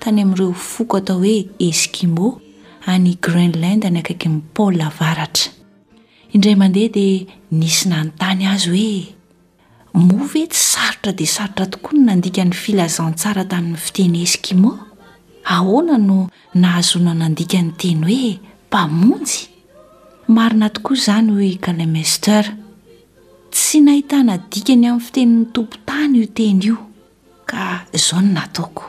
tany amin'ireo foko atao hoe Eskimo any Greenland any akaikin'ny Pôla Avaratra. Indray mandeha dia nisy nanontany azy hoe, Moa ve tsy sarotra dia sarotra tokoa ny nandika ny Filazantsara tamin'ny fiteny Eskimo? Ahoana no nahazoana nandika ny teny hoe Mpamonjy? Marina tokoa izany, hoy i Callemester. Tsy nahitana dikany amin'ny fitenin'ny tompon-tany io teny io. Ka izao no nataoko.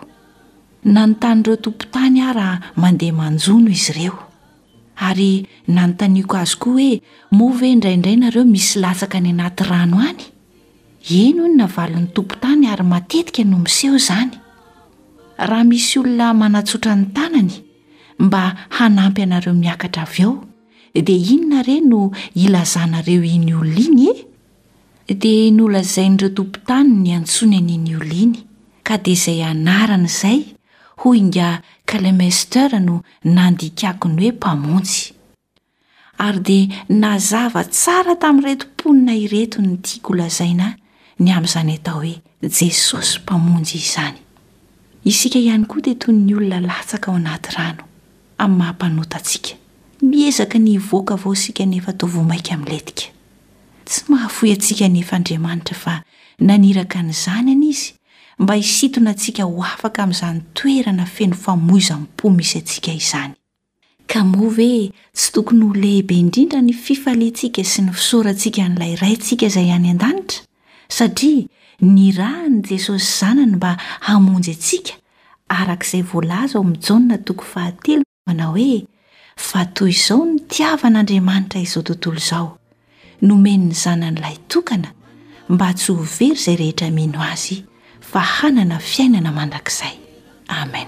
Nanontany ireo tompon-tany aho raha mandeha manjono izy ireo. Ary nanontaniako azy koa hoe, Moa ve indraindray nareo misy latsaka any anaty rano any? Eny hoy ny navalin'ny tompon-tany ary matetika no miseho izany. Raha misy olona manatsotra ny tanany mba hanampy anareo miakatra avy ao dia inona re no ilazanareo iny olona iny e? dia nolazain'ireo tompon-tany ny antsoiny an'iny olona iny, ka dia izay anarana izay, hoy ingahy Klemeister no nandikako ny hoe Mpamonjy. Ary dia nazava tsara tamin'ireto mponina ireto ny tiako holazaina ny amin'izany atao hoe Jesosy Mpamonjy izany. Isika ihany koa dia toy ny olona latsaka ao anaty rano, amin'ny maha-mpanota antsika. Miezaka ny hivoaka vao isika nefa toa vao mainka milentika. Tsy mahafoy antsika anefa Andriamanitra fa naniraka ny Zanany Izy mba hisintona antsika ho afaka amin'izany toerana feno famoizam-po misy antsika izany. Ka moa ve tsy tokony ho lehibe indrindra ny fifaliantsika sy ny fisaorantsika an'ilay Raintsika izay any an-danitra, satria nirahan'i Jesosy Zanany mba hamonjy antsika, araka izay voalaza ao amin'ny Jaona toko fahatelo, Manao hoe, Fa toy izao nitiavan'Andriamanitra izao tontolo izao, nomeny ny Zanany lahitokana, mba tsy ho very izay rehetra mino Azy, fa hanana fiainana mandrakizay. Amen.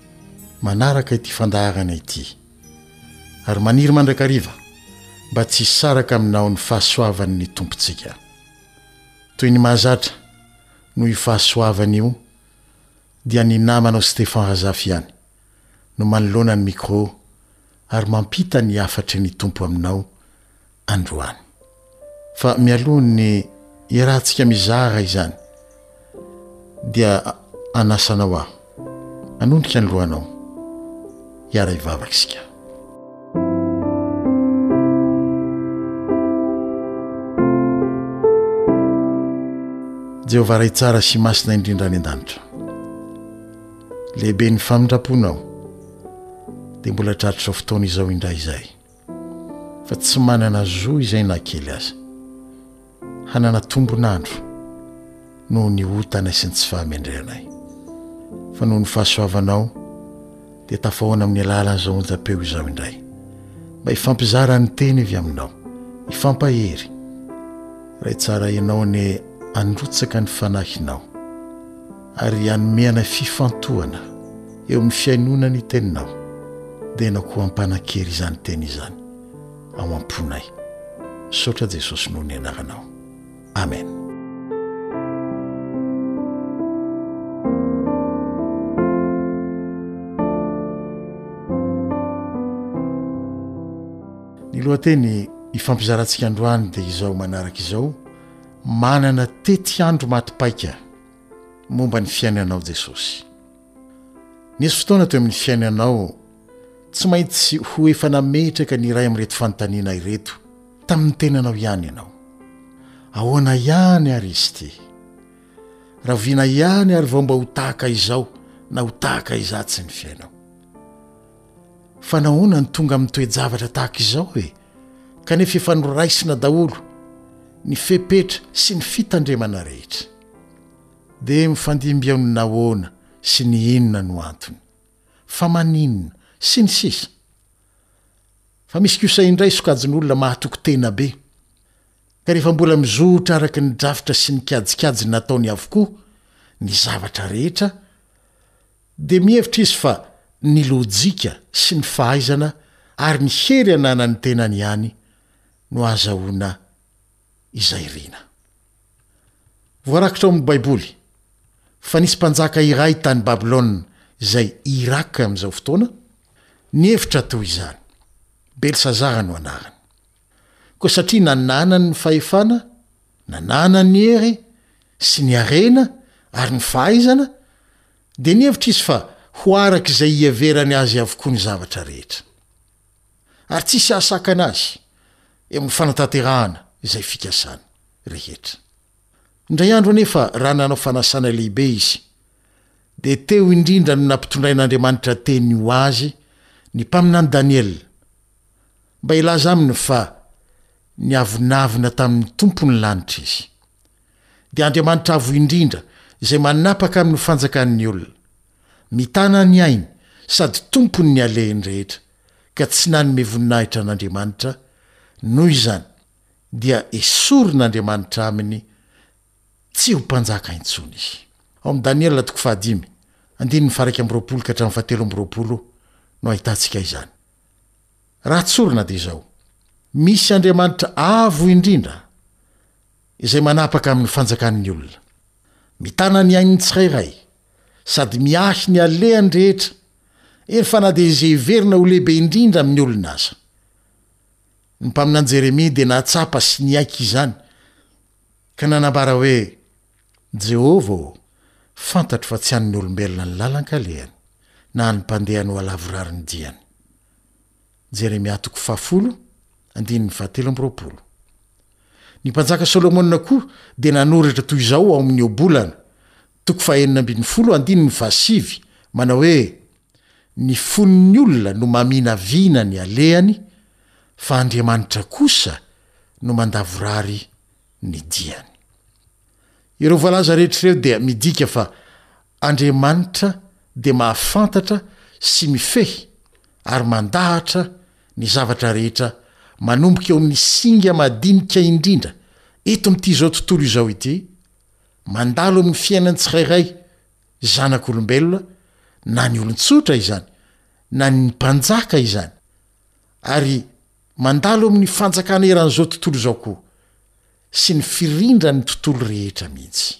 manaraka ity fandaharana ity ary maniry mandrakariva mba tsy hisaraka aminao ny fahasoavan'ny Tompontsika. Toy ny mahazatra noho io fahasoavana io dia ny namanao Stefan Razafy ihany no manoloana ny micro ary mampita ny hafatry ny Tompo aminao androany. Fa mialoha ny hiarahantsika mizara izany dia anasanao aho hanondrika ny lohanao hiara-hivavaka isika. Jehovah Ray tsara sy masina indrindra any an-danitra. Lehibe ny famindram-ponao dia mbola tratry izao fotoana izao indray izay. fa tsy manana zo izay na kely aza, hanana tombon'andro noho ny otanay sy ny tsy fahamendrehanay. Fa noho ny fahasoavanao, dia tafahoana amin'ny alalan'izao onjam-peo izao indray, mba hifampizara ny Teny avy Aminao, hifampahery. Ray tsara, Ianao anie androtsaka ny Fanahinao. ary hanome anay fifantohana eo amin'ny fihainoana ny Teninao, dia enao koa hampanan-kery izany Teny izany ao am-ponay. Misaotra Jesosy noho ny Anaranao. Amen. Ny lohateny hifampizarantsika androany dia izao manaraka izao, Manana tetiandro maty paika. momba ny fiainanao Jesosy. Nisy fotoana teo amin'ny fiainanao tsy maintsy ho efa nametraka ny iray amin'ireto fanontaniana ireto tamin'ny tenanao ihany ianao. Ahoana ihany ary izy ity? Rahoviana ihany ary vao mba ho tahaka izao na ho tahaka izatsy ny fiainao? Fa nahoana no tonga amin'ny toe-javatra tahaka izao e? Kanefa efa noraisina daholo ny fepetra sy ny fitandremana rehetra. Dia mifandimby eo ny nahoana sy ny inona no antony, fa maninona, sy ny sisa Fa misy kosa indray sokajin'olona mahatoky tena be, ka rehefa mbola mizotra araka ny drafitra sy ny kajikajy nataony avokoa ny zavatra rehetra, dia mihevitra izy fa ny lojika sy ny fahaizana ary ny hery ananan'ny tenany ihany no ahazahoana izay rina. Voarakitra ao amin'ny Baiboly fa nisy mpanjaka iray tany Babylona, izay Iràka amin'izao fotoana, nihevitra toy izany. Belsazara no anarany. Koa satria nananany ny fahefana, nananany ny hery sy ny harena ary ny fahaizana, dia nihevitra izy fa ho araka izay hiheverany azy avokoa ny zavatra rehetra. ary tsisy hahasakana azy eo amin'ny fanatanterahana izay fikasany rehetra. Indray andro anefa raha nanao fanasana lehibe izy, dia teo indrindra no nampitondrain'Andriamanitra teny ho azy ny mpaminany Daniela, mba hilaza aminy fa niavonavona tamin'ny Tompon'ny lanitra izy. dia Andriamanitra Avo Indrindra izay manapaka amin'ny fanjakan' ny olona. Mitana ny ainy sady tompon' ny alehiny rehetra, ka tsy nanome voninahitra an' Andriamanitra, noho izany dia esorin' Andriamanitra aminy tsy ho mpanjaka intsony izy. Ao amin'ny Daniela toko fahadimy, andininy faha-iraika amby roapolo ka hatramin'ny fahatelo amby roapolo no ahitantsika izany. Raha tsorina dia izao, Misy Andriamanitra Avo Indrindra. izay manapaka amin'ny fanjakan'ny olona. Mitana ny ain'ny tsirairay, sady miahy ny alehany rehetra, eny fa na dia izay heverina ho lehibe indrindra amin'ny olona aza. Ny mpaminany Jeremia dia nahatsapa sy niaiky izany, ka nanambara hoe, Jehovah ô, fantatro fa tsy an'ny olombelona ny lalan-kalehany, na an'ny mpandeha no halavorary ny diany. Jeremia toko fahafolo, andininy fahatelo amby roapolo. Ny mpanjaka Solomona koa dia nanoratra toy izao ao amin'ny Ohabolana, toko fahenina ambin'ny folo, andininy fahasivy, manao hoe, Ny fon'ny olona no maminavina ny alehany, fa Andriamanitra kosa no mandavorary ny diany. Ireo voalaza rehetra ireo dia midika fa Andriamanitra dia mahafantatra sy mifehy ary mandahatra ny zavatra rehetra manomboka eo amin'ny singa madinika indrindra eto amin'ity izao tontolo izao ity mandalo amin'ny fiainan'ny tsirairay zanak'olombelona na ny olon-tsotra izany na ny mpanjaka izany ary mandalo amin'ny fanjakana eran'izao tontolo izao koa sy ny firindran'ny tontolo rehetra mihitsy.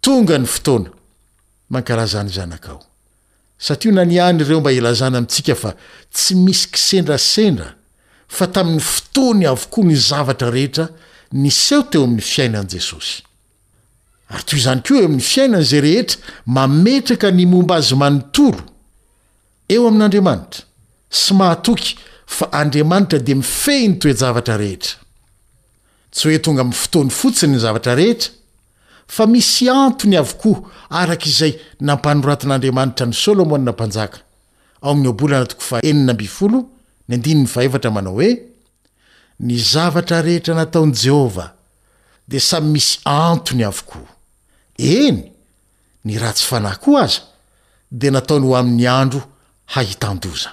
Tonga ny fotoana! Mankalaza ny zanakao. Satio na ny any ireo mba ilazana amintsika fa tsy misy kisendrasendra fa tamin'ny fotoany avokoa ny zavatra rehetra niseho teo amin'ny fiainan'i Jesosy. Ary toy izany koa eo amin'ny fiainan'izay rehetra mametraka ny momba Azy manontolo eo amin'Andriamanitra sy mahatoky fa Andriamanitra dia mifehy ny toe-javatra rehetra. Tsy hoe tonga amin'ny fotoany fotsiny ny zavatra rehetra, fa misy antony avokoa araka izay nampanoratin'Andriamanitra an'i Solomona Mpanjaka, ao amin'ny Ohabolana toko fahenina ambin'ny folo, ny andininy fahefatra manao hoe, Ny zavatra rehetra nataon'i Jehovah dia samy misy antony avokoa. Eny, ny ratsy fanahy koa aza dia nataony ho amin'ny andro hahitan-doza.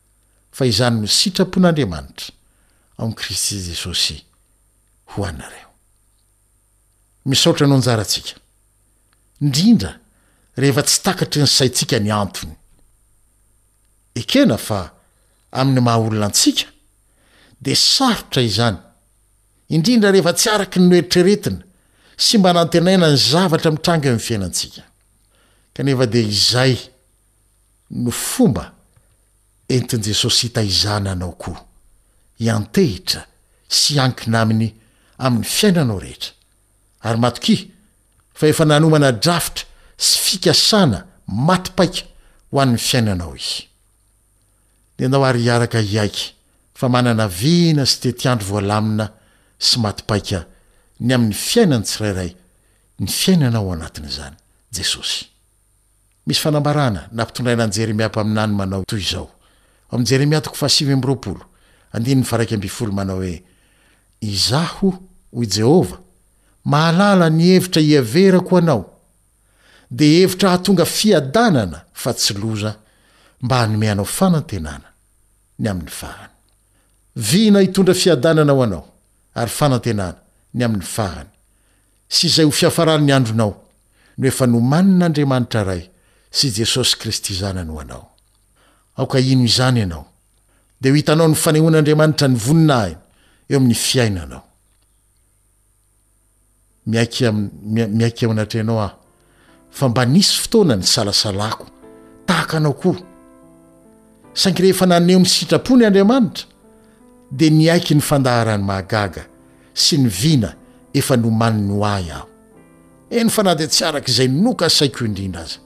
fa izany no sitrapon'Andriamanitra ao amin'i Kristy Jesosy ho anareo. Misaotra anao njaratsika, ndrindra rehefa tsy takatry ny saintsika ny antony. Ekena fa amin'ny maha olona antsika dia sarotra izany, indrindra rehefa tsy araky ny noeritreretina sy mba nantenaina ny zavatra mitranga eo amin'ny fiainantsika. Kanefa dia izay no fomba entin'i Jesosy hitaizana anao koa hiantehitra sy hiankina Aminy amin'ny fiainanao rehetra. Ary matokia fa efa nanomana drafitra sy fikasana maty paika ho an'ny fiainanao Izy. Dia andao àry hiaraka hiaiky fa manana vina sy tetiandro voalamina sy maty paika ny amin'ny fiainan'ny tsirairay ny fiainana ao anatin'izany Jesosy. Misy fanambarana nampitondraina an'i Jeremia mpaminany manao toy izao, ao amin'ny Jeremia toko fahasivy amby roapolo, andininy faharaika ambin'ny folo, manao hoe, Izaho, hoy Jehovah, mahalala ny hevitra hiheverako anao, dia hevitra hahatonga fiadanana fa tsy loza, mba hanome anao fanantenana ny amin'ny farany. Vina hitondra fiadanana ho anao, ary fanantenana ny amin'ny farany. sy izay ho fiafaran' ny andronao, no efa nomanin' Andriamanitra Ray sy Jesosy Kristy Zanany ho anao. Aoka hino izany ianao, dia ho hitanao ny fanehoan' Andriamanitra ny voninahiny eo amin' ny fiainanao. Miaiky, miaiky ao anatrehanao aho. fa mba nisy fotoana nisalasalako tahaka anao koa. Saingy rehefa naneho ny sitrapony Andriamanitra, dia niaiky ny fandaharany mahagaga sy ny vina efa nomaniny ho ahy aho. Eny fa na dia tsy araka izay nokasaiko indrindra aza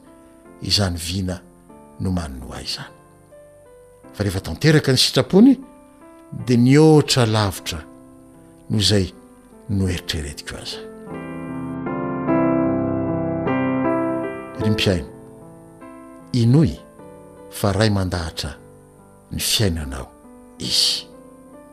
izany vina nomaniny ho ahy izany. fa rehefa tanteraka ny sitrapony dia mihoatra lavitra noho izay noeritreretiko aza ry mpiaino inoy fa ray mandahatra ny fiainanao izy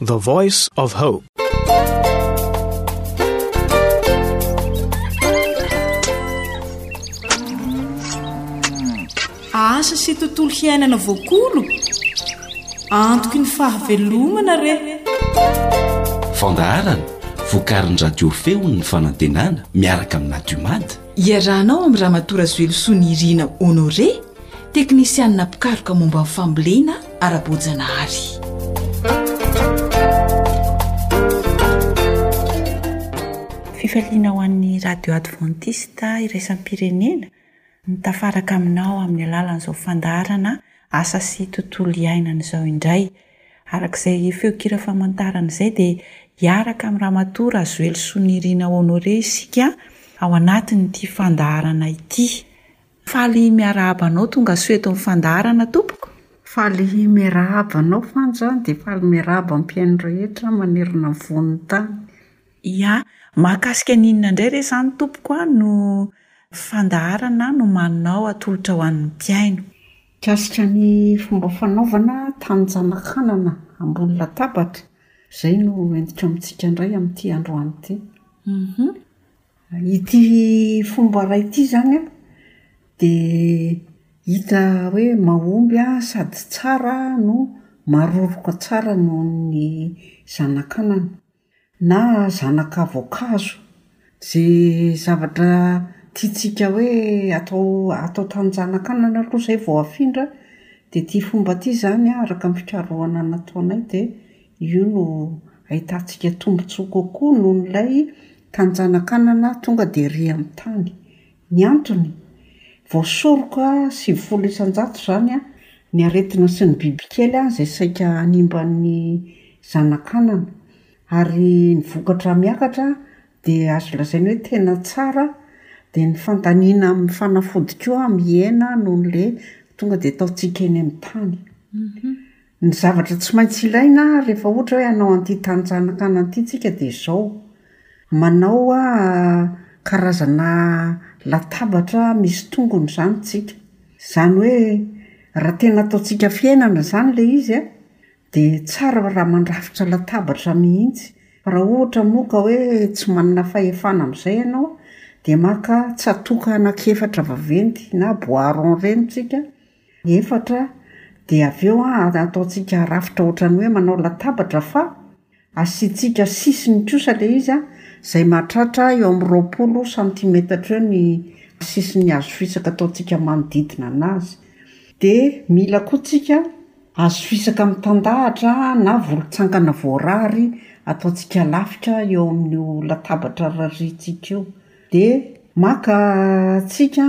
The Voice of Hope. Asa sy tontolo hiainana voakolo. Antoky ny fahavelomana re. Fandaharana vokarin'ny Radio Feon'ny Fanantenana miaraka amin'ny Nadiomad. Iarahanao amin'i Ramatoa Razoelosoa Nirina Honoré, teknisianina mpikaroka momba ny fambolena ara-boajanahary. Fifaliana ho an'ny Radio Adventiste Iraisam-pirenena ny tafaraka aminao amin'ny alalan'izao fandaharana Asa sy Tontolo Iainana izao indray. Araka izay feon-kira famantarana izay dia hiaraka amin'i Ramatoa Razoely Sonirina Honoré isika ao anatin'ity fandaharana ity. Faly miarahaba anao tongasoa eto amin'ny fandaharana tompoko. Faly miarahaba anao Fanja dia faly miarahaba ny mpihaino rehetra manerana ny vohon'ny tany. Ia, mahakasika ny inona indray re izany tompoko no fandaharana nomaninao atolotra ho an'ny mpihaino? Mikasika ny fomba fanaovana tanjan-hanana ambony latabatra, izay no hoentiko amintsika indray amin'ity androany ity. Ity fomba iray ity izany dia hita hoe mahomby sady tsara no maroroka tsara noho ny zanan-kanana. Na zanaka voankazo. Izay zavatra tiantsika hoe atao atao tanin-janakanana aloha izay vao afindra dia ity fomba ity izany araka ny fikarohana nataonay dia io no ahitantsika tombontsoa kokoa noho ilay tanin-janakanana tonga dia ery amin'ny tany. Ny antony? Vao soroka sivifolo isan-jato izany ny aretina sy ny bibikely izay saika hanimba ny zanak'anana. Ary ny vokatra miakatra dia azo lazaina hoe tena tsara. Dia ny fandaniana amin'ny fanafody koa mihena noho ilay tonga dia ataontsika eny amin'ny tany. Ny zavatra tsy maintsy ilaina rehefa ohatra hoe hanao an'ity tany tsanakanana ity tsika dia izao, manao karazana latabatra misy tongony izany tsika. Izany hoe raha tena ataontsika fiainana izany ilay izy an, dia tsara raha mandrafitra latabatra mihitsy. Fa raha ohatra moa ka hoe tsy manana fahefana amin'izay ianao an, dia maka tsatoka anankiefatra vaventy na bois rond ireny tsika, efatra dia avy eo an ataontsika rafitra ohatran'ny hoe manao latabatra fa asiantsika sisiny kosa ilay izy an, izay mahatratra eo amin'ny roapolo santimetatra eo ny sisin'ny hazo fisaka ataontsika manodidina anazy, dia mila koa tsika hazo fisaka mitandahatra na volon-tsankana voarary ataontsika lafika eo amin'io latabatra rariantsika io, dia maka tsika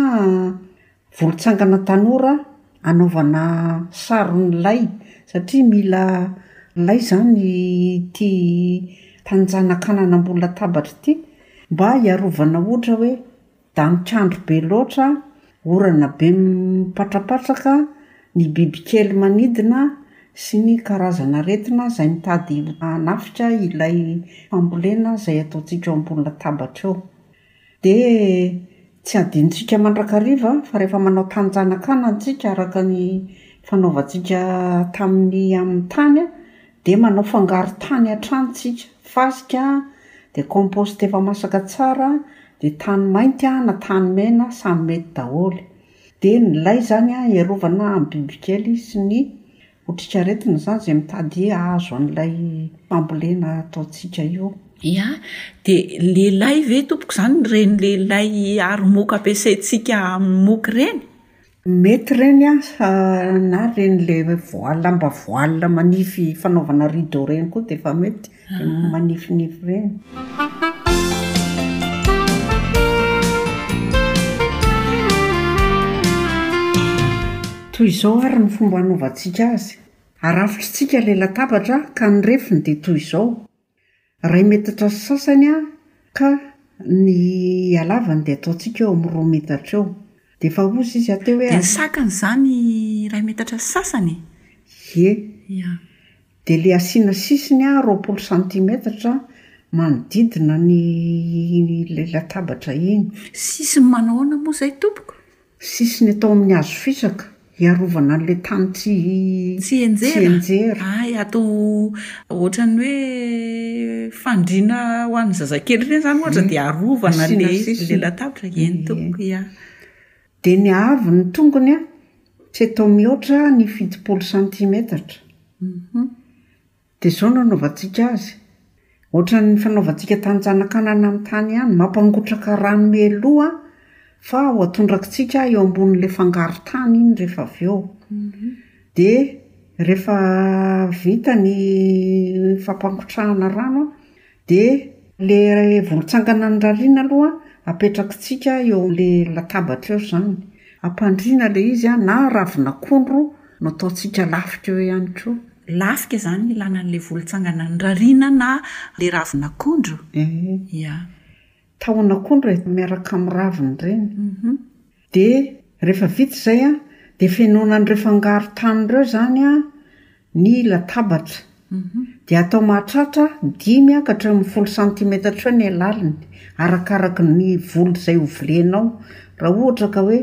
Volotsangana tanora anaovana saron'ny lay satria mila lay izany ity tanjanak'anana ambony latabatra ity mba hiarovana ohatra hoe danik'andro be loatra, orana be mipatrapatraka, ny bibikely manidina sy ny karazana aretina izay mitady hanafika ilay fambolena izay ataontsika eo ambony latabatra eo. Dia tsy adinontsika mandrakariva fa rehefa manao tanin-janakana antsika araka ny fanaovantsika tamin'ny amin'ny tany dia manao fangaro tany hatrany tsika, fasika dia compost efa masaka tsara dia tany mainty na tany mena samy mety daholo. Dia ny lay izany hiarovana amin'ny bibikely sy ny Otrikaretina izany izay mitady hahazo an'ilay fambolena ataontsika io. Ya, dia lehilahy ve tompoko izany ireny lehilahy aro moka ampiasaintsika amin'ny moka ireny? Mety ireny na ireny ilay voile mba voile manify fanaovana rideau ireny koa dia efa mety. manifinify ireny. Toy izao àry ny fomba hanaovantsika azy, Arafitr'isika ilay latabatra ka ny refiny dia toy izao, iray metatra sy sasany ka ny halavany dia ataontsika eo amin'ny roa metatra eo. Dia efa hozy izy hateo hoe. Dia ny sakany izany iray metatra sy sasany e? Ie. Ia. Dia le asiana sisiny a roapolo santimetatra manodidina ny ilay latabatra iny. Sisiny manao ahoana moa izay tompoko? Sisiny atao amin'ny hazo fisaka, hiarovana an'ilay tany tsy Tsy henjera? henjera. Hay atao ohatran'ny hoe fandriana ho an'ny zazakely ireny izany ohatra dia arovana Asiana ilay izy sisiny. ilay latabatra. Eny tompoko, ia. Dia ny haavon' ny tongony tsy atao mihoatra ny fitopolo santimetatra. Dia izao no anaovantsika azy, ohatran' ny fanaovantsika tany Tsanakanana amin'ny tany ihany, mampangotraka rano mialoha fa ho atondrakitsika eo ambonin' ilay fangaron-tany iny rehefa avy eo. Dia rehefa vita ny fampangotrahana rano, Dia ilay voatsangana norariana aloha apetrakitsika eo amin'ilay latabatra eo izany. Ampandriana ilay izy na ravin'akondro no ataontsika lafika eo ihany koa. Lafika izany no ilana an'ilay voatsangana norariana na ilay ravin'akondro? Ee. Ia. Tahona koa ny iray miaraka amin'ny raviny ireny. Dia rehefa vita izay an, dia fenoina an'ireo fangaro tany ireo izany an, ny latabatra. Dia atao mahatratra dimy an ka hatramin'ny folo santimetatra eo ny halaliny, arakaraka ny voly izay hovolenao. Raha ohatra ka hoe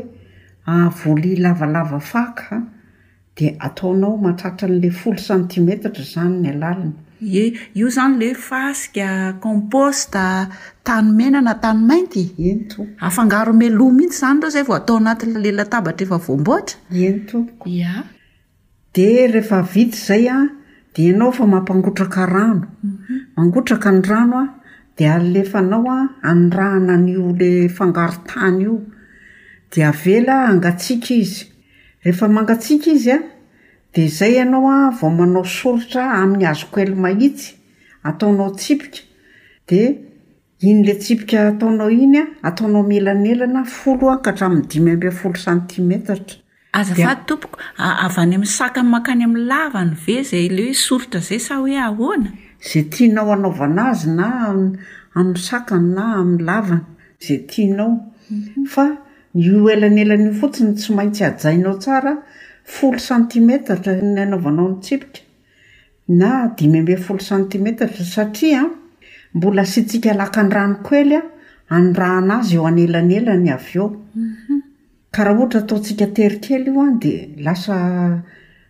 voly lavalava faka, Dia ataonao mahatratra an'ilay folo santimetatra izany ny alaliny. Ie, io izany ilay fasika, compost, tany mena na tany mainty? Eny toa. Afangaro mialoha mihitsy izany ireo izay vao atao anatin'ilay latabatra efa voamboatra? Eny tompoko. Ia. Dia rehefa vita izay an, dia ianao efa mampangotraka rano. Mangotraka ny rano an, dia alefanao an, anirahana an'io ilay fangaro tany io. Dia avela hangatsiaka izy. Rehefa mangatsiaka izy a, dia izay ianao a vao manao soritra amin'ny hazo koely mahitsy, ataonao tsipika, dia iny le tsipika ataonao iny a, ataonao mielanelana folo a ka hatramin'ny dimy ambin'ny folo santimetatra. Azafady tompoko, avy any amin'ny sakany mankany amin'ny lavany ve izay le hoe soritra zay sa hoe ahoana? Izay tianao hanaovana azy na amin'ny sakany na amin'ny lavany, izay tianao. Fa Io elanelany io fotsiny no tsy maintsy hajainao tsara, folo santimetatra no hanaovanao ny tsipika, na dimy ambin'ny folo santimetatra, satria mbola asiantsika lakan-drano kely hanondrahana azy eo anelanelany avy eo. Ka raha ohatra ataontsika tery kely io dia lasa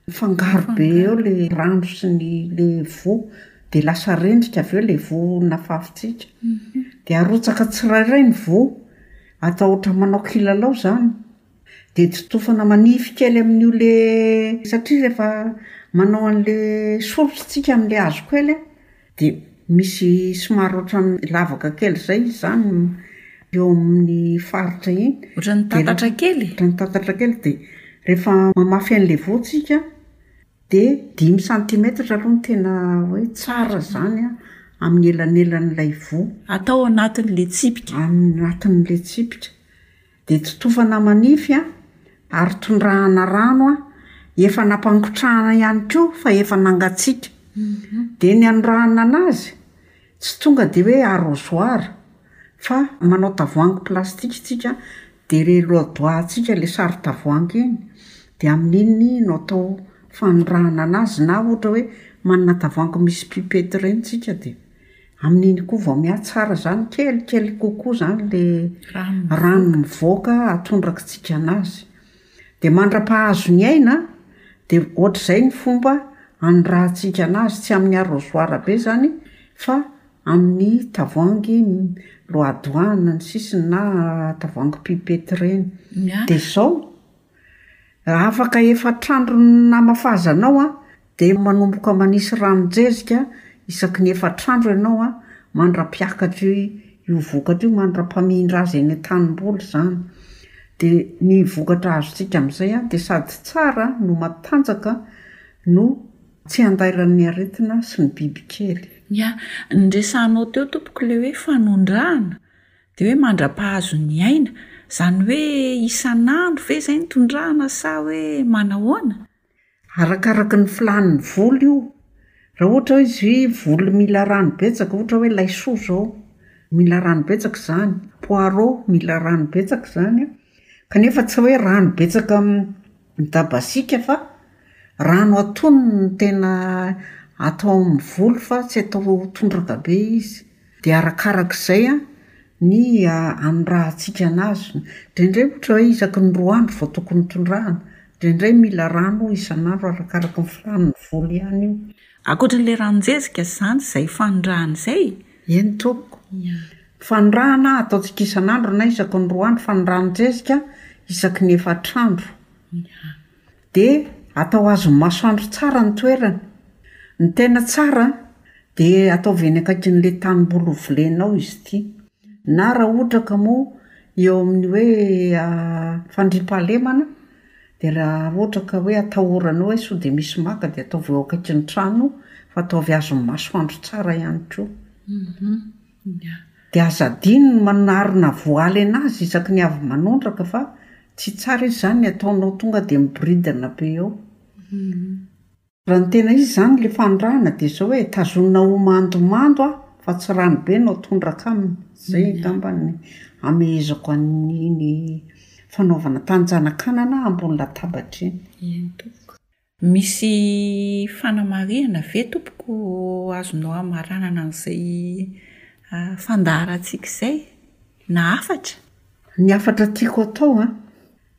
Mifangaro be eo ilay rano sy ny ilay voa, dia lasa rendrika avy eo ilay voa nafafintsika. Dia arotsaka tsirairay ny voa, atao ohatra manao kilalao izany. Dia totofana manify kely amin'io ilay, satria rehefa manao an'ilay soritry tsika amin'ilay hazo kely a, Dia misy somary ohatran'ny lavaka kely izay izany eo amin'ny faritra iny. Ohatran'ny tatatra kely? Ohatran'ny tatatra kely dia rehefa mamafy an'ilay voa tsika dia dimy santimetatra aloha no tena hoe tsara izany an, amin'ny elanelan'ilay voa. Atao anatin'ilay tsipika? Anatin'ilay tsipika. Dia totofana manify an, ary tondrahana rano an, efa nampangotrahana ihany koa fa efa nangatsiaka. Dia ny anorahana anazy, tsy tonga dia hoe arrosoir, fa manao tavoahangy plastika isika, dia re lodoahantsika ilay saron-tavoahangy iny, dia amin'iny no atao fanorahana anazy, na ohatra hoe manana tavoahangy misy pipette ireny isika dia. Amin'iny koa vao mihatsara izany kelikely kokoa izany ilay rano mivoaka atondrakitsika an'azy. Dia mandra-pahazo ny aina dia ohatr'izay ny fomba anondrahantsika an'azy, tsy amin'ny arrosoir be izany fa amin'ny tavoahangy loi douane ny sisiny na tavoahangy pipette ireny. Dia izao, afaka efatr'andro ny namafazanao an, Dia manomboka manisy ranon-jezika isaky ny efatr'andro ianao mandra-piakatra io vokatra io, mandra-pamindra azy eny an-tanimboly izany. Dia ny vokatra azontsika amin'izay dia sady tsara no matanjaka no tsy andairan'ny aretina sy ny bibikely. Ya, ny resahanao teo tompoko ilay hoe fanondrahana dia hoe mandra-pahazo ny aina, izany hoe isan'andro ve izay no tondrahana sa hoe manahoana? Arakaraky ny filàn'ny volo io, raha ohatra hoe izy volo mila rano betsaka ohatra hoe laisoa izao, mila rano betsaka izany, poireau mila rano betsaka izany an, kanefa tsy hoe rano betsaka midabasika fa rano atonony no tena atao amin'ny volo fa tsy atao tondraka be izy. Dia arakarak' izay ny anondrahantsika an' azy. Indraindray ohatra hoe isaky ny roa andro vao tokony hotondrahana. Indraindray mila rano isan' andro arakaraky ny filàn' ny voly ihany io. Ankoatran' ilay ranon-jezika izany izay fanondrahana izay? Eny tompoko. Ny fanondrahana ataontsika isan' andro na isaky ny roa andro, fanondrahan-jezika isaky ny efatra andro. dia atao azon'ny masoandro tsara ny toerany. Ny tena tsara dia ataovy eny akaikin'ilay tanimboly ho volenao izy ity. Na raha ohatra ka moa eo amin'ny hoe fandriampahalemana dia raha ohatra ka hoe atahoranao hoe sao dia misy maka dia ataovy eo akaikin'ny trano fa ataovy azon'ny masoandro tsara ihany koa. Dia aza adino ny manarona voaly anazy isaky ny avy manondraka fa tsy tsara izy izany ny ataonao tonga dia miboridana be eo. Raha ny tena izy izany ilay fanondrahana dia izao hoe tazonina ho mandomando a fa tsy rano be no atondraka aminy. Izay angamba ny hamehezako an'iny fanaovana tanin-janakanana ambony latabatra iny. Eny tompoko. Misy fanamarihana ve tompoko azonao hamaranana an'izay fandaharantsika izay? Na hafatra? Ny hafatra tiako atao an,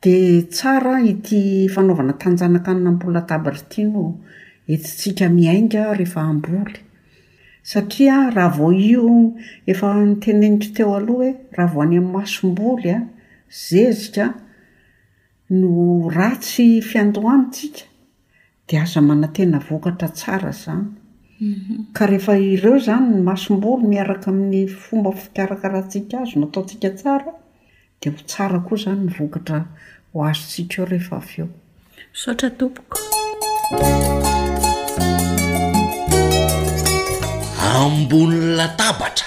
dia tsara ity fanaovana tanjanak'anona am-po latabatra ity no entintsika miainga rehefa hamboly. Satria raha vao io efa noteneniko teo aloha hoe raha vao any am-masomboly an, zezika an, no ratsy fiandohantsika dia aza manantena vokatra tsara izany ka rehefa ireo izany ny masomboly miaraka amin'ny fomba fikarakarantsika azy no ataontsika tsara dia ho tsara koa izany ny vokatra ho azontsika eo rehefa avy eo. Misaotra tompoko. Ambony latabatra.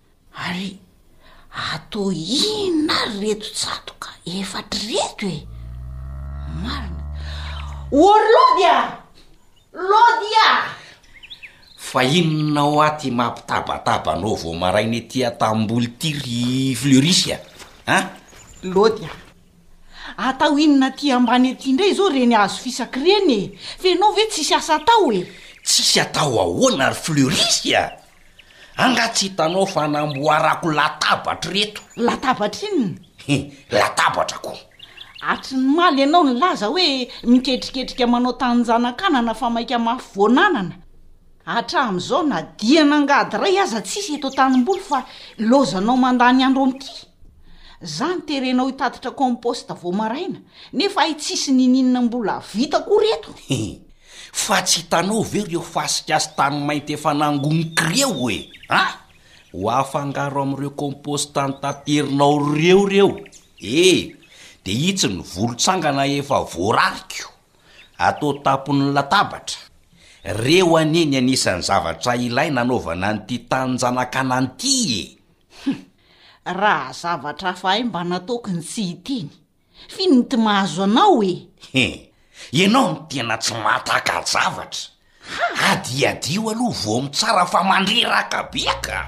Ary ato inona ary reto tsatoka efatra reto e? Marina. O ry Lody a! Lody a! Fa inona hoa ty mampitabataba anao vao maraina ety an-tanimboly ty ry Fleurisy a? An? Lody a! Atao inona aty ambany ety indray izao ireny hazo fisaky ireny e? Fa ianao ve tsisy asa atao e? Tsisy atao ahoana ry Fleurisy a? Angaha tsy hitanao fa namboarako latabatra ireto? Latabatra inona? He, latabatra ko! Hatry ny maly ianao nilaza hoe miketriketrika manao taninjanakanana fa maika mafy voananana. Hatramin'izao na dia nangady iray aza tsisy eto an-tanimboly fa ilaozanao mandany andro amin'ity. Za niterenao hitatitra compost vao maraina nefa hay tsisy n'ininona mbola vita akory eto. He, Fa tsy hitanao ve ireo fasika sy tany mainty efa nangonika ireo e? A! Ho afangaro amin'ireo compost notaterinao ireo ireo e! Dia hitsy ny volontsangana efa voarariko, atao tampon'ny latabatra. Ireo anie ny anisan'ny zavatra ilaina hanaovana an'ity tanin-janakana an'ity e! Hum! Raha zavatra hafa hay mba nataoko ny tsy hiteny. F'ino ny ty mahazo anao e? He! Ianao no tena tsy mahatakan-javatra. Adihadiho aloha vao mitsara fa mandreraka be ka!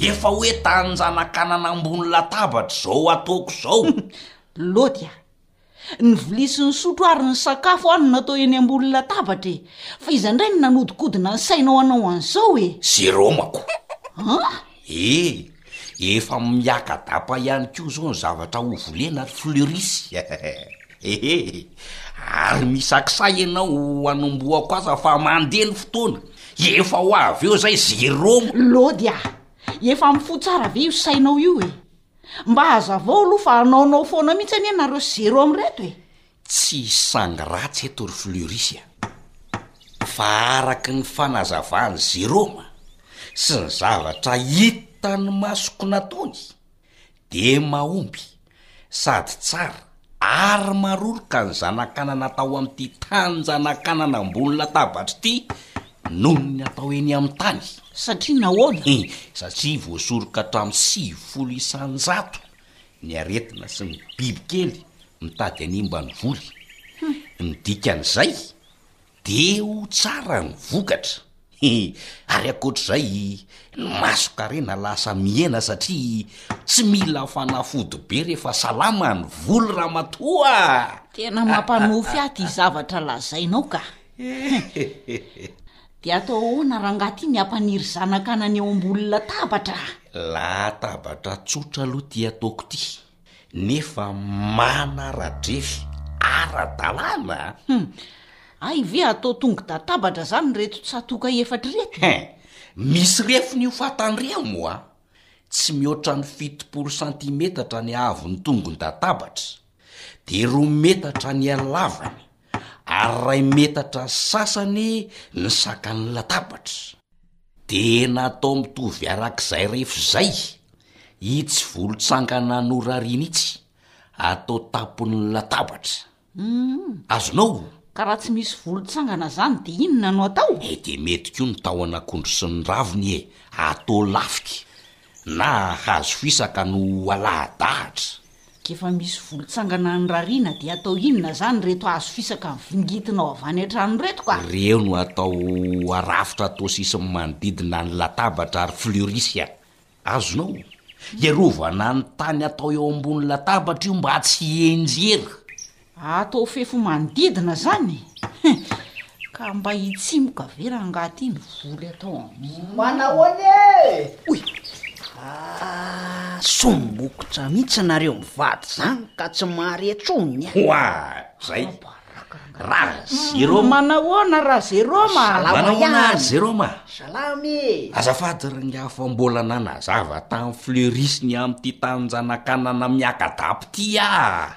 Efa hoe tanin-janakanana ambony latabatra izao ataoko izao. Lody a! Ny vilia sy ny sotro ary ny sakafo aho no natao eny ambony latabatra e! Fa iza indray no nanodikodina ny sainao hanao an'izao e? Jerôma ko! An? Eh! Efa miakadapa ihany koa izao ny zavatra ho volena ry Fleurisy ehe! Ary misakisahy ianao ho hanombohako asa fa mandeha ny fotoana, efa ho avy eo izay zéro mo-. Lody ah! Efa mifoha tsara ve io sainao io e? Mba hazavao aloha fa hanaonao foana mihitsy anie nareo zéro amin'ireto e! Tsy hisy sangy ratsy eto ry Fleuris a! Fa araka ny fanazavan'i Jérôme sy ny zavatra hitan'ny masoko nataony dia mahomby sady tsara ary maroroka ny zanakanana atao amin'ity tan-janakanana ambony latabatra ity noho ny atao eny amin'ny tany. Satria nahoana? Satria voasoroka hatramin'ny sivifolo isan-jato Ny aretina sy ny bibikely mitady hanimba ny voly. Ny dikan'izay dia ho tsara ny vokatra. Ary ankoatr'izay, ny masonkarena lasa mihena satria tsy mila fanafody be rehefa salama ny voly ramatoa a! Tena mampanofy ahy ity zavatra lazainao ka! Hehehehe. Dia atao ahoana rangaha ity ny hampaniry zanaka anany eo ambony latabatra a? Latabatra tsotra aloha ity ataoko ity, nefa manaradrefy ara-dalàna a! Hum, hay ve atao tongo-databatra izany ireto tsatoka efatra ireto? He, misy refiny io fantandria moa a! Tsy mihoatra ny fitopolo santimetatra ny haavon'ny tongon-databatra. dia roa metatra ny halavany ary iray metatra sy sasany ny sakan'ny latabatra. Dia natao mitovy arak'izay rehefa izay itsy volontsangana norariana itsy atao tampon'ny latabatra. Azonao? Ka raha tsy misy volontsangana izany dia inona no atao? Eh, dia mety koa ny tahon'akondro sy ny raviny e, atao lafika. Na hazo fisaka no alahadahatra. K'efa misy volontsangana any rariana dia atao inona zany reto hazo fisaka mivingitinao avy any an-trano reto ka? Reo no atao arafotra tosisy manodidina ny latabatra ary fleurisia. Azonao? Hiarovana ny tany atao eo ambony latabatra io mba tsy hienjera. Ato ho fefy manodidina zany eh! Ka mba hitsimoka ve rangaha ty ny voly atao amin'iny? Manahoana eh! Oy! Ah! Soa mokotra mihitsy nareo mivady zany ka tsy mahare intsony eh! Hoa! Zay! Ra Zeroma! Manahoana ra Zeroma? Manahoana ary Zeroma? Salama e! Azafady rangaha fa mbola nanazava tany Fleuris ny amin'ity taninjanak'anana miaka-dabo ty ah!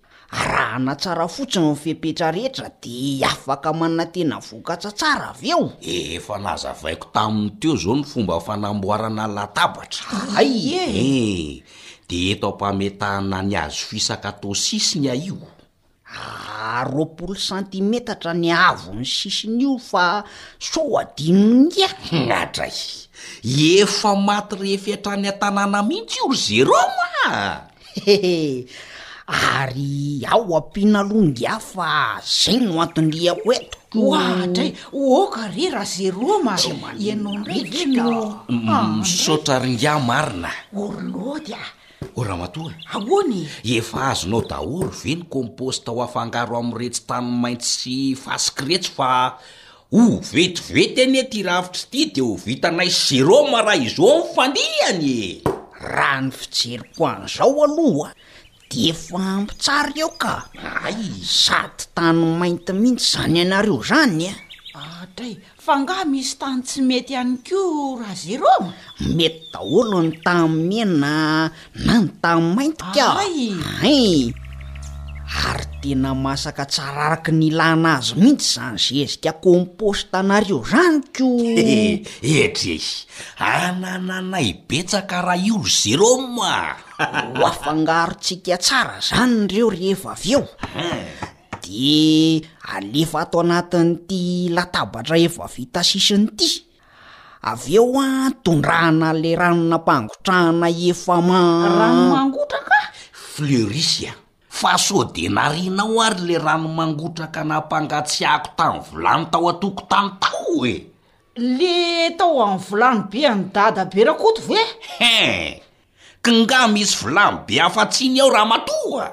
Arahana tsara fotsiny ny fepetra rehetra dia afaka manantena vokatra tsara avy eo. Efa nazavaiko taminy teo izao ny fomba fanamboarana latabatra. Hay e! Ee, dia eto am-pametahana ny hazo fisaka atao sisiny aho io. Aah, roapolo santimetatra ny haavon'ny sisiny io fa sao adinony ngia? Ngadray! Efa maty refy hatrany an-tanàna mihitsy io ry Jérôme a! Hehe, ary ao ampiana aloha ngiah fa zay no anton-diako eto ko. Ohatra e, oka re ra zero ma, ianao ndray ve no a. Misaotra ry ngiah marina. Orlody a. O ramatoa e. Ahoana e? Efa azonao daholo ve ny compost ho afangaro amin'iretsy tany maitso sy fasiky iretsy fa Ho vetivety anie ty rafitra ty de ho vitanay zero maraizo ny fandihany e! Raha ny fijeriko an'izao aloha de efa ampy tsara eo ka! Ay! Sady tany mainty mihitsy zany anareo zany a! Adray! Fa angaha misy tany tsy mety ihany koa raha zero? Mety daholo ny tany mena Manta mainty ka! Hein! Ary tena masaka tsara araka ny ilàna azy mihitsy izany zezika compost anareo izany koa! Edrey! Anananay betsaka raha io ry Jérôme a! Ho afangarontsika tsara izany ireo rehefa avy eo, dia alefa ato anatin'ity latabatra efa vita sisiny ity. Avy eo tondrahana le rano nampangotrahana efa ma. Rano mangotraka? Fleurisia, fa sao de narianao ary le rano mangotraka nampangatsiahako tamin'ny vilany tao an-tokotany tao e! Le tao amin'ny vilany be an'i Dada be Rakoto ve? Hein! K'ngaha misy vilany be hafa-tsiny ao ramatoa?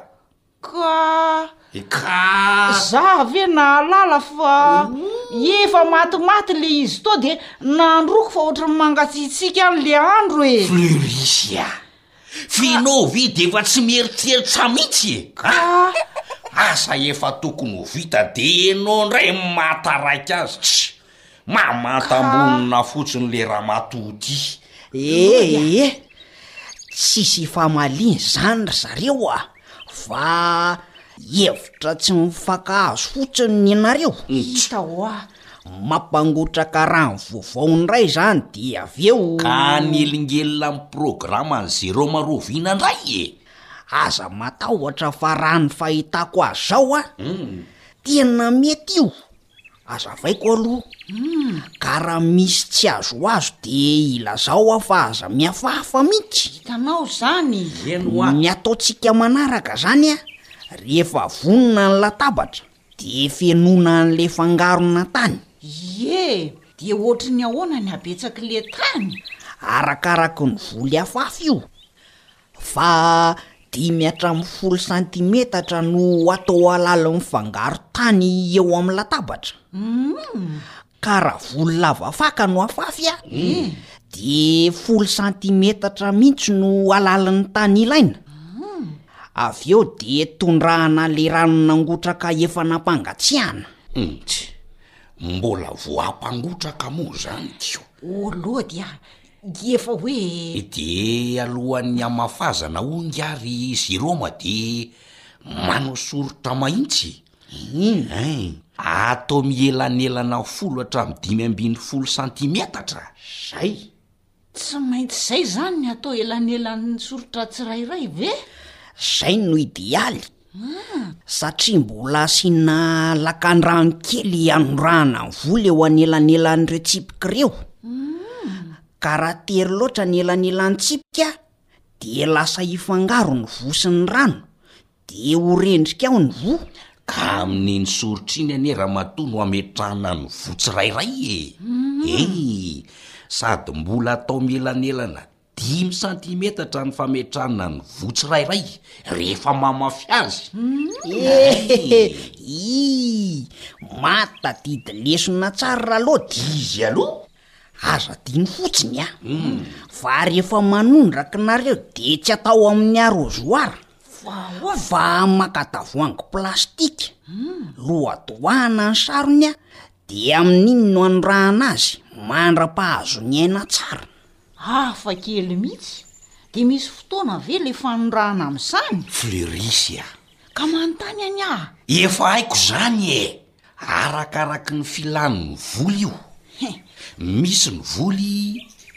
Ka. Ka. Za ve nahalala fa efa matimaty le izy to de nandroko fa ohatran'ny mangatsiatsiaka any le andro e. Fleurisia. F'enao ve de efa tsy mieritreritra mihitsy e? Ka. Asa efa tokony ho vita de enao ndray maha taraiky azy. Tsia. Mamantam-bonona fotsiny le ramatoa ty ee. Tsisy ifamaliany zany ry zareo a fa hevitra tsy mifankahazo fotsiny ny nareo. Hita hoa. Mampangotraka rano vaovao indray zany de avy eo. Ka hanelingelina amin'ny programme an'i Jérôme Roviana indray e. Aza matahotra fa raha ny fahitako azy zao a tena mety io azavaiko aloha ka raha misy tsy azo ho azo de ilazao aho fa aza mihafahafa mihitsy hitanao zany ny ataontsika manaraka zany a rehefa vonona ny latabatra de fenoina an'le fangarona tany ie de ohatry ny ahoana ny habetsaky le tany arakaraky ny voly afafy io Fa dimy hatramin'ny folo santimetatra no atao alalo ny fangaro tany eo amin'ny latabatra. Ka raha volo lava faka no afafy a, de folo santimetatra mihitsy no alalin'ny tany ilaina. Avy eo de tondrahana le rano nangotraka efa nampangatsiahana. Tch! Mbola vao hampangotraka moa zany ko. Ô lody a! Dia efa hoe. Dia alohan'ny hamafazana onga ary izy iroma dia manao soritra mahitsy. Inn. Atao mielanelana folo hatramin'ny dimy ambin'ny folo santimetatra. Zay. Tsy maintsy zay zany ny atao elanelan'ny soritra tsirairay ve? Zay no idealy. Ah! Satria mbola asiana lakandrano kely hanorahana ny vola eo anelanelan'ireo tsipika ireo. Ka raha tery loatra ny elanelan'ny tsipika dia lasa hifangaro ny voa sy ny rano dia ho rendrika ao ny voa. Ka amin'iny soritra iny anie ramatoa no ametrahana ny voa tsirairay e! He! Sady mbola atao mielanelana Dimy santimetatra ny fametrahana ny voa tsirairay rehefa mamafy azy. Ehehe, ii, mahatadidy lesona tsara Ralody. Izy aloha? Aza adino fotsiny a, fa rehefa manondraka nareo dia tsy atao amin'ny arrosoir fa maka tavoahangy plastika, lohadoahana ny sarony dia amin'iny no anondrahana azy mandra-pahazo ny aina tsara. Hafa kely mihitsy, dia misy fotoana ve le fanondrahana amin'izany? Fleuris a! Ka manontany an'i ah! Efa haiko izany e! Arakaraky ny filàny ny voly io. He! Misy ny voly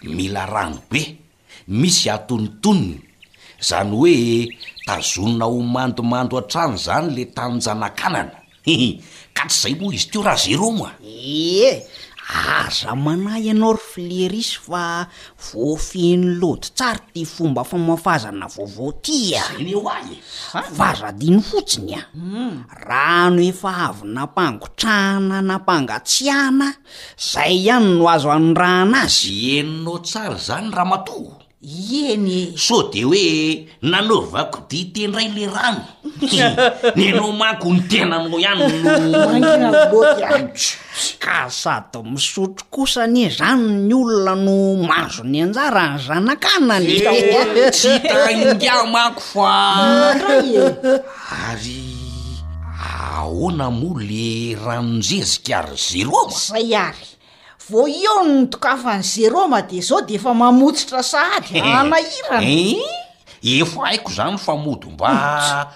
mila rano be, misy atonontonony, izany hoe tazonina ho mandomando hatrany izany le taninjanak'anana, Hehe, ka tsy zay moa izy teo raha zero moa. Ee, aza manahy ianao ry Fleris fa voafehin'ny lody tsara ity fomba famafazana vaovao ity a! Zay le ho ahy e! Fa aza adino fotsiny a! Rano efa avy nampangotrahana nampangatsiahana, zay ihany no azo anondrahana azy. Henonao tsara izany ramatoa. Ieny e! Sao de hoe nanaovako dite ndray le rano? Ianao manko ny tenanao ihany no mangina loatra an! Ka sady misotro kosa anie zany ny olona no mahazo ny anjarany zanakanany e! Tsy hita ingahy manko fa Mandray e! Ary ahoana moa le ranon-jezika ry Jerôma? Zay ary, Vao eo no nidokafany Jerôma dia zao dia efa mamotsitra sahady hanahirana. Eh! Efa haiko izany fa mody mba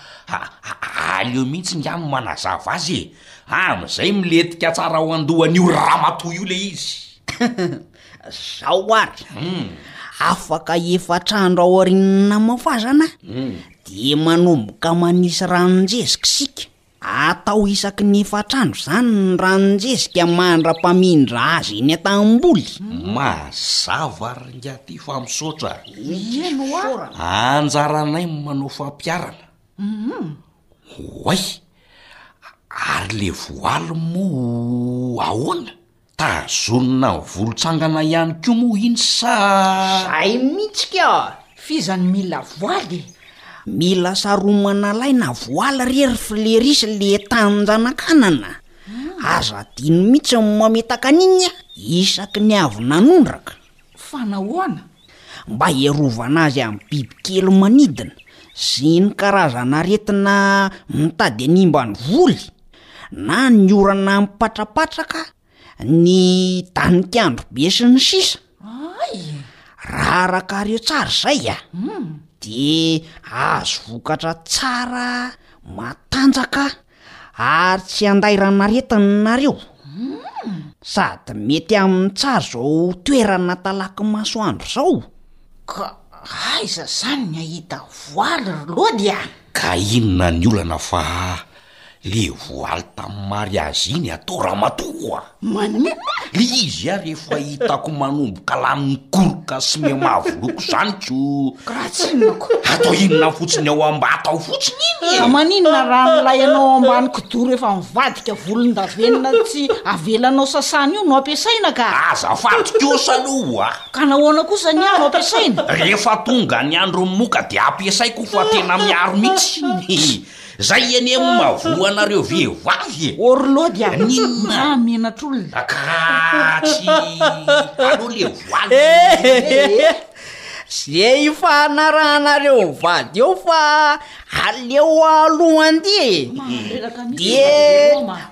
aleo mihitsy ingahy no manazava azy e. Amin'izay milentika tsara ao an-dohan'io ramatoa io ilay izy. Zao ary, hmm. afaka efatra andro aorian'ny namafazana hmm. dia manomboka manisy ranon-jezika isika. Atao isaky ny efatr'andro izany ny ranon-jezika mandra-pamindra azy eny an-tanimboly. Mazava ry Ingaty fa misaotra. Mihaino ho'a. Anjaranay ny manao fampiharana. Oay! Ary le voaly moa ahoana? Tazonina ny volotsangana ihany koa moa iny sa? Zay mihitsy ka! F'iza no mila voaly e? Mila saromana lahy na voaly re ry Flerisy le tanin-janakanana. Aza adino mihitsy ny mametaka an'iny a! Isaky ny avy nanondraka. Fa nahoana? Mba hiarovana azy amin'ny bibikely manidina sy ny karazan'aretina mitady hanimba ny voly, na ny orana mipatrapatraka, ny danik'andro be sy ny sisa Ay! Raha araka ireo tsara izay a! Dia azo vokatra tsara, matanjaka Ary tsy handairan'aretina nareo, sady mety amin'ny tsara izao toerana talaky masoandro izao. Ka aiza izany ny hahita voaly ry Lody a! Ka inona ny olana fa le voaly tamin'ny mariazy iny atao ramatoa? Maninona? Lé izy ary efa hitako manomboka lany mikoroka sy mihamavo loko zany ko! Ka raha tsy inona ko? Atao inona fotsiny ao ambata ao fotsiny iny e! Ka maninona raha an'ilay anao ao ambany kidoro efa mivadika volondavenona tsy avelanao sasana io no ampiasaina ka! Azafady kosa aloha a! Ka nahoana kosa anie no ampiasaina? Rehefa tonga ny andron'ny moka dia ampiasaiko fa tena miaro mihitsy! Zay anie no mahavoa anareo vehivavy e! Orlody a! N'inona? Za menatra olona. A ka tsy aleo le voile e e! Ze ifanarahanareo mivady eo fa aleo aloha andeha e! Dia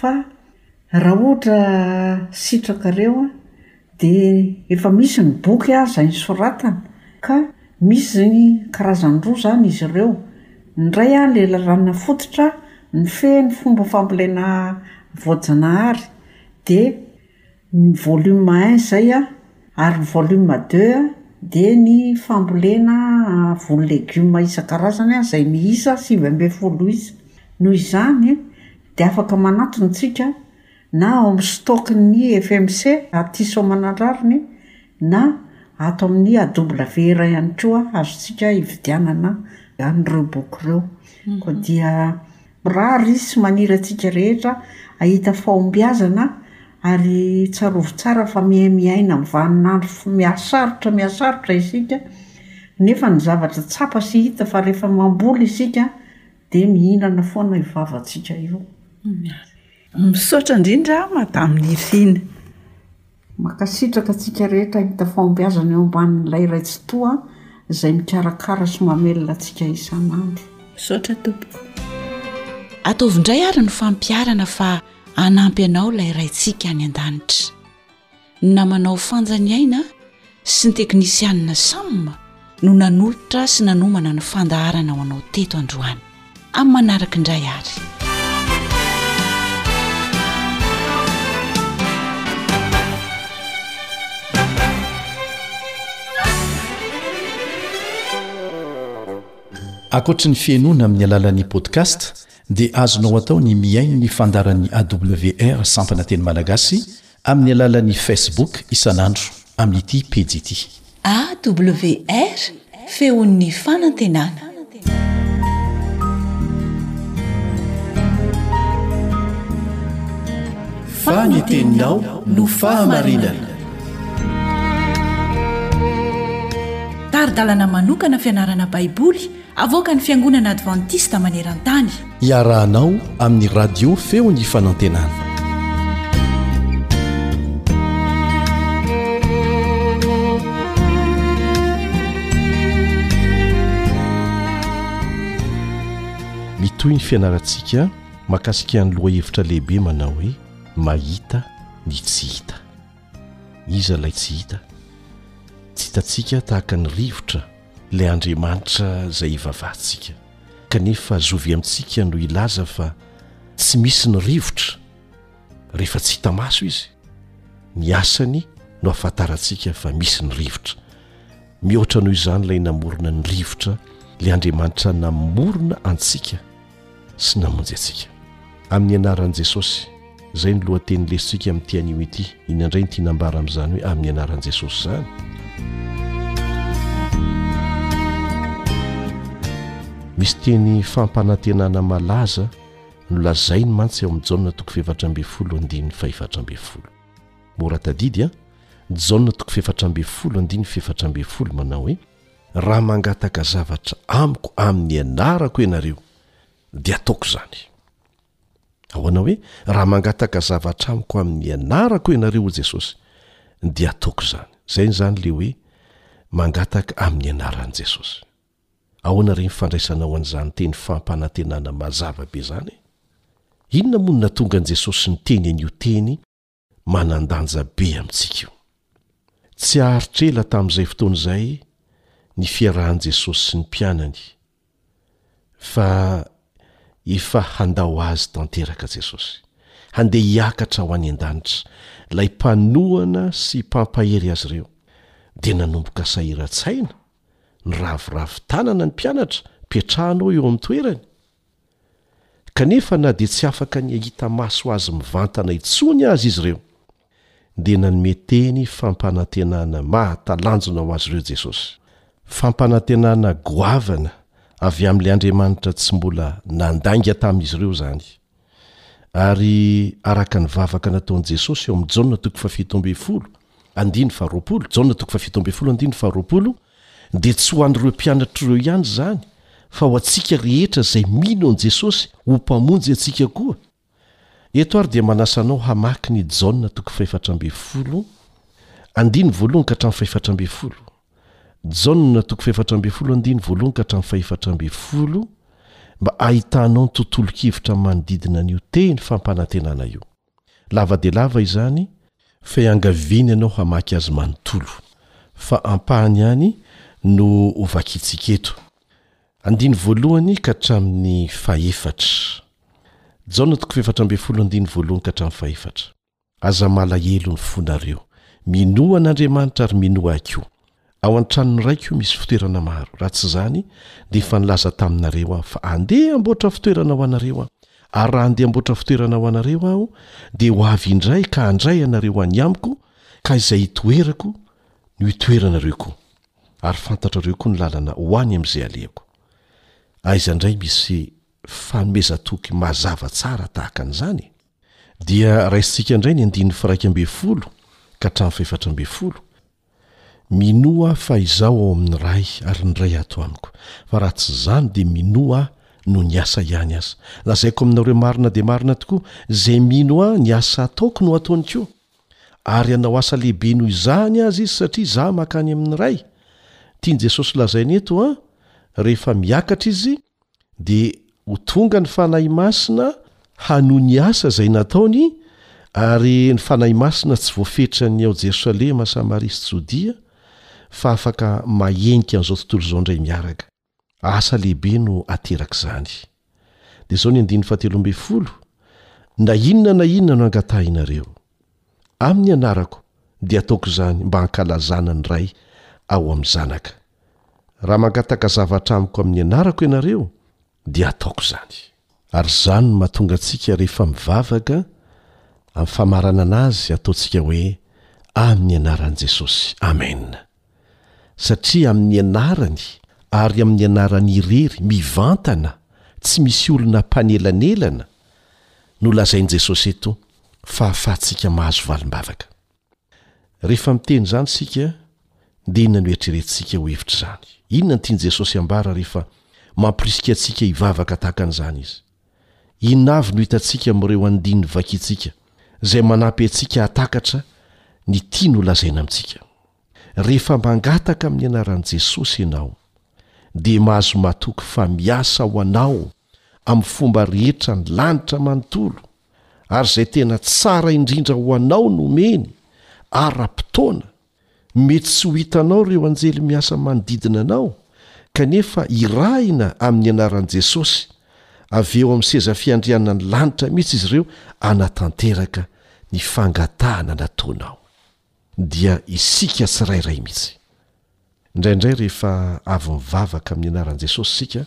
Fa raha ohatra sitrakareo dia efa misy ny boky aza hisoratana ka misy karazany roa izany izy ireo, ny iray ilay lalàna fototra mifehy ny fomba fambolena voajanahary dia Ny volume un izay an, ary ny volume deux an, dia ny fambolena voly legioma isan-karazany an, izay miisa sivy ambin'ny folo isa. Noho izany, dia afaka manatona isika na ao amin'ny stock ny FMC aty Soamanandrariny na ato amin'ny AW eray ihany koa azontsika ividianana an'ireo boky ireo. Koa dia Mirary izy sy maniry antsika rehetra hahita fahombiazana ary tsarovy tsara fa miaimiaina amin'ny vanin'andro mihasarotra mihasarotra isika nefa ny zavatra tsapa sy hita fa rehefa mamboly isika dia mihinana foana io vavantsika io. Misaotra indrindra Madame Nirina. Mankasitraka antsika rehetra hahita fahombiazana eo ambanin'ilay Ray Tsitoha izay mikarakara sy mamelona antsika isan'andro. Misaotra tompoko. Ataovy indray ary ny fampiharana fa hanampy anao ilay Raintsika any an-danitra. Ny namanao fanjany aina sy ny teknisianina sam no nanolotra sy nanomana ny fandaharana ho anao teto androany amin'ny manaraka indray ary ankoatry ny fihainoana amin'ny alalan'ny podcast dia azonao atao ny mihaino ny fandaran'ny awr sampana teny malagasy Amin'ny alalan'ny Facebook isan'andro amin'ity pejy ity. AWR, Feon'ny Fanantenana. Fa ny teninao no fahamarinana. Tari-dalana manokana fianarana Baiboly Avoakan'ny Fiangonana Advantista maneran-tany. Iarahanao amin'ny Radio Feon'ny Fanantenana. Mitohy ny fianarantsika makasika ny lohahevitra lehibe manao hoe mahita ny tsy hita. Iza ilay tsy hita? Tsy hitantsika tahaka ny rivotra ilay Andriamanitra izay ivavahantsika, kanefa zovy amintsika no hilaza fa tsy misy ny rivotra rehefa tsy hita maso Izy? Ny asany no ahafantarantsika fa misy ny rivotra. Mihoatra noho izany ilay namorona ny rivotra, ilay Andriamanitra namorona antsika. sy namonjy antsika. Amin'ny anaran'i Jesosy, izay no lohateny lesontsika amin'ity anio ity. Inona indray no tiana ambara amin'izany hoe amin'ny anaran'i Jesosy izany? Misy teny fampanantenana malaza nolazainy mantsy ao amin'i Jaona toko fahefatra ambin'ny folo andininy fahefatra ambin'ny folo. Mora tadidy an! Jaona toko fahefatra ambin'ny folo andininy fahefatra ambin'ny folo manao hoe. Raha mangataka zavatra amiko amin'ny anarako ianareo, dia ataoko izany. Ahoana hoe, raha mangataka zavatra amiko amin'ny anarako ianareo, hoy Jesosy, dia ataoko izany? Izay izany ilay hoe, mangataka amin'ny anaran'i Jesosy. Ahoana re ny fandraisanao an'izany teny fampanantenana mazava be izany? Inona moa no nahatonga an'i Jesosy niteny an'io teny manan-danja be amintsika io. Tsy haharitra ela tamin'izay fotoana izay ny fiarahan'i Jesosy sy ny mpianany, fa efa handao azy tanteraka Jesosy. Handeha hiakatra ho any an-danitra ilay mpanohana sy mpampahery azy ireo, dia nanomboka sahiran-tsaina, niraviravy tanana ny mpianatra, Petrahanao eo amin'ny toerany. Kanefa na dia tsy afaka ny hahita maso azy mivantana intsony aza izy ireo, dia nanome teny fampanantenana mahatalanjona ho azy ireo Jesosy. Fampanantenana goavana avy amin'ilay Andriamanitra tsy mbola nandainga tamin'izy ireo izany. Ary araka ny vavaka nataon'i Jesosy ao amin'ny Jaona toko fahafito ambin'ny folo, andiny faharoapolo, Jaona toko fahafito ambin'ny folo andiny faharoapolo, dia tsy ho an'ireo mpianatra ireo ihany izany fa ho antsika rehetra izay mino an'i Jesosy ho Mpamonjy antsika koa. Eto ary dia manasa anao hamaky ny Jaona toko fahefatra ambin'ny folo, andiny voalohany ka hatramin'ny fahefatra ambin'ny folo. Jaona toko fahefatra ambin'ny folo andiny voalohany ka hatramin'ny fahefatra ambin'ny folo mba hahitanao ny tontolo-kevitra manodidina an'io teny fampanantenana io. Lava dia lava izany, fa iangaviany ianao hamaky azy manontolo, fa ampahany ihany no hovakiantsika eto, andiny voalohany ka hatramin'ny fahefatra. Jaona toko fahefatra ambin'ny folo andiny voalohany ka hatramin'ny fahefatra. Aza malahelo ny fonareo. Minoa an'Andriamanitra ary minoa Ahy koa. Ao an-tranon'ny Raiko misy fitoerana maro, raha tsy izany dia efa nilaza taminareo Aho fa handeha hamboatra fitoerana ho anareo Aho. Ary raha handeha hamboatra fitoerana ho anareo Aho, dia ho avy indray ka handray anareo any Amiko, ka izay hitoerako no hitoeranareo koa, ary fantatrareo koa ny lalana ho any amin'izay alehako. Aiza indray misy fanomezan-toky mazava tsara tahaka an'izany? Dia raisintsika indray ny andininy firaika ambin'ny folo ka hatramin'ny fahefatra ambin'ny folo. Minoa aho fa izaho ao amin'ny Ray ary ny Ray ato amiko, fa raha tsy izany dia minoa aho noho ny asa ihany aza. Lazaiko aminareo marina dia marina tokoa, izay mino ahy, ny asa ataoko no ataony koa. Ary hanao asa lehibe noho izany aza izy satria izaho makany amin'ny Ray. Tian'i Jesosy lazaina eto an, rehefa miakatra izy, dia ho tonga ny Fanahy Masina hanohy ny asa izay nataony, ary ny Fanahy Masina tsy voafetran'ny ao Jerosalema, Samaria sy Jodia, fa afaka mahenika an'izao tontolo izao indray miaraka. Asa lehibe no aterak'izany. Dia izao ny andininy fahatelo ambin'ny folo, Na inona na inona no angatahinareo, Amin'ny anarako dia ataoko izany mba hankalazana ny Ray ao amin'ny Zanaka. Raha mangataka zavatra amiko amin'ny anarako ianareo, dia ataoko izany. Ary izany no mahatonga antsika rehefa mivavaka, amin'ny famaranana Azy, ataontsika hoe, Amin'ny anaran'i Jesosy. Amena. satria amin'ny anarany ary amin'ny anarany irery mivantana tsy misy olona mpanelanelana no lazain'i Jesosy eto fa ahafahantsika mahazo valim-bavaka. Rehefa miteny izany isika dia inona no eritreretintsika ho hevitr'izany? Inona no tian'i Jesosy ambara rehefa mamporisika antsika hivavaka tahaka an'izany Izy? Inona avy no hitantsika amin'ireo andininy vakintsika, izay manampy antsika hahatakatra ny tiany holazaina amintsika? Rehefa mangataka amin'ny anaran'i Jesosy ianao, dia mahazo matoky fa miasa ho anao amin'ny fomba rehetra ny lanitra manontolo, ary izay tena tsara indrindra ho anao no omeny ara-potoana Mety tsy ho hitanao ireo anjely miasa manodidina anao, kanefa irahina amin'ny anaran'i Jesosy. Avy eo amin'ny seza fiandrianan'ny lanitra mihitsy izy ireo hanatanteraka ny fangatahana nataonao. Dia isika tsirairay mihitsy. Indraindray rehefa avy mivavaka amin'ny anaran'i Jesosy isika,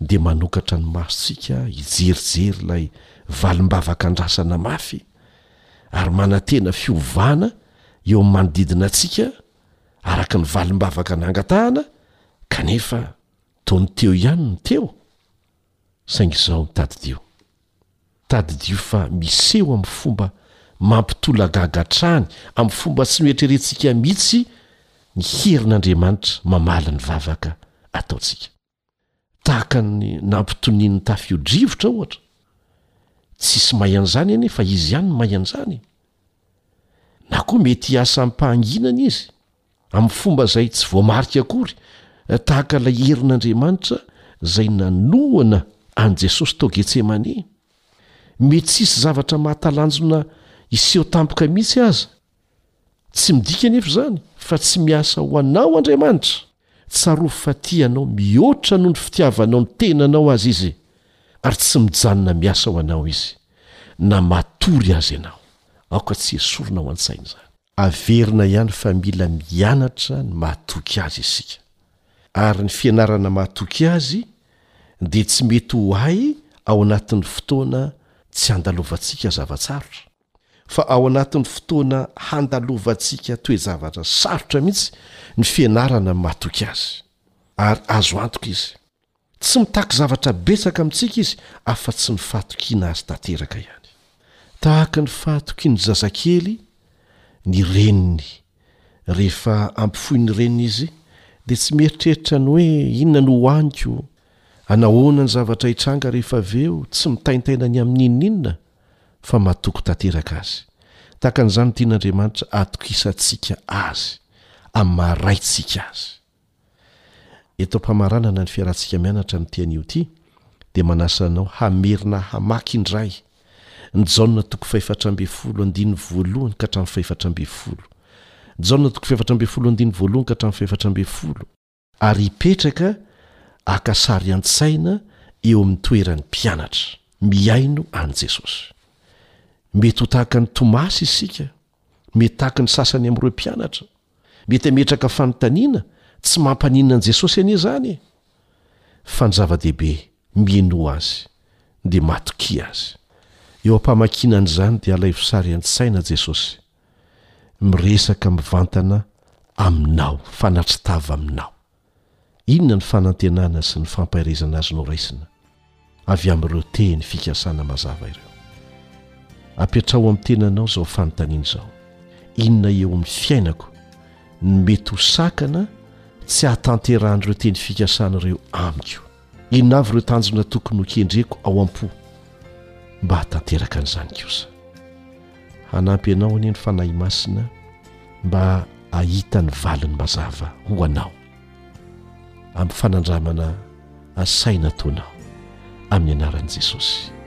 dia manokatra ny masontsika hijerijery ilay valim-bavaka andrasana mafy ary manantena fiovana eo amin'ny manodidina antsika araka ny valim-bavaka nangatahana kanefa toa ny teo ihany ny teo? Saingy izao ny tadidio. Tadidio fa miseho amin'ny fomba mampitolagaga hatrany, amin'ny fomba tsy noeritreretintsika mihitsy ny herin'Andriamanitra mamaly ny vavaka ataontsika. Tahaka ny nampitonian'ny tafio-drivotra, ohatra. Tsisy mahay an'izany anie fa Izy ihany no mahay an'izany. Na koa mety hiasa amim-pahanginana Izy. amin'ny fomba izay tsy voamarika akory, tahaka ilay herin'Andriamanitra izay nanohana an'i Jesosy tao Getsemane. Mety tsy hisy zavatra mahatalanjona hiseho tampoka mihitsy aza. Tsy midika anefa izany fa tsy miasa ho anao Andriamanitra. Tsarovy fa tia anao mihoatra noho ny fitiavanao ny tenanao aza izy, ary tsy mijanona miasa ho anao izy, na matory aza ianao. Aoka tsy hesorina ao an-tsaina izany. Averina ihany fa mila mianatra ny mahatoky azy isika. Ary ny fianarana mahatoky azy dia tsy mety ho hay ao anatin'ny fotoana tsy andalovantsika zava-tsarotra, fa ao anatin'ny fotoana handalovantsika toe-javatra sarotra mihitsy ny fianarana ny mahatoky azy. Ary azo antoka izy. Tsy mitaky zavatra betsaka amintsika izy afa-tsy ny fahatokiana azy tanteraka ihany. Tahaka ny fahatokian'ny zazakely ny reniny. Rehefa ampifoy ny reniny izy, dia tsy mieritreritra ny hoe inona no hohaniko, hanahoana ny zavatra hitranga rehefa avy eo, tsy mitaintaina ny amin'ny inoninona, fa matoky tanteraka azy. Tahaka an'izany ny tian'Andriamanitra hatokisantsika azy, amin'ny maha-raintsika azy. Eto am-pamaranana ny fiarahantsika mianatra amin'ity anio ity dia manasa anao hamerina hamaky indray ny Jaona toko fahefatra ambin'ny folo andininy voalohany ka hatramin'ny fahefatra ambin'ny folo. Jaona toko fahefatra ambin'ny folo andininy voalohany ka hatramin'ny fahefatra ambin'ny folo. Ary hipetraka haka sary an-tsaina eo amin'ny toeran'ny mpianatra mihaino an'i Jesosy. Mety ho tahaka an'i Tomasy isika, mety tahaka ny sasany amin'ireo mpianatra, Mety hametraka fanontaniana tsy mampaninona an'i Jesosy anie izany e! Fa ny zava-dehibe, mihenoa Azy, dia matokia Azy. Eo am-pamakiana an'izany dia alaivo sary an-tsaina Jesosy miresaka mivantana aminao, fanatri-tava aminao. Inona ny fanantenana sy ny fampaherezana azonao raisina avy amin'ireo teny fikasana mazava ireo? Apetraho amin'ny tenanao izao fanontaniana izao, Inona eo amin'ny fiainako no mety ho sakana tsy hahatanterahan'ireo teny fikasana ireo amiko? Inona avy ireo tanjona tokony ho kendreko ao am-po mba hahatanteraka an'izany kosa? Hanampy anao anie ny Fanahy Masina mba hahita ny valiny mazava ho anao amin'ny fanandramana saina ataonao amin'ny anaran'i Jesosy.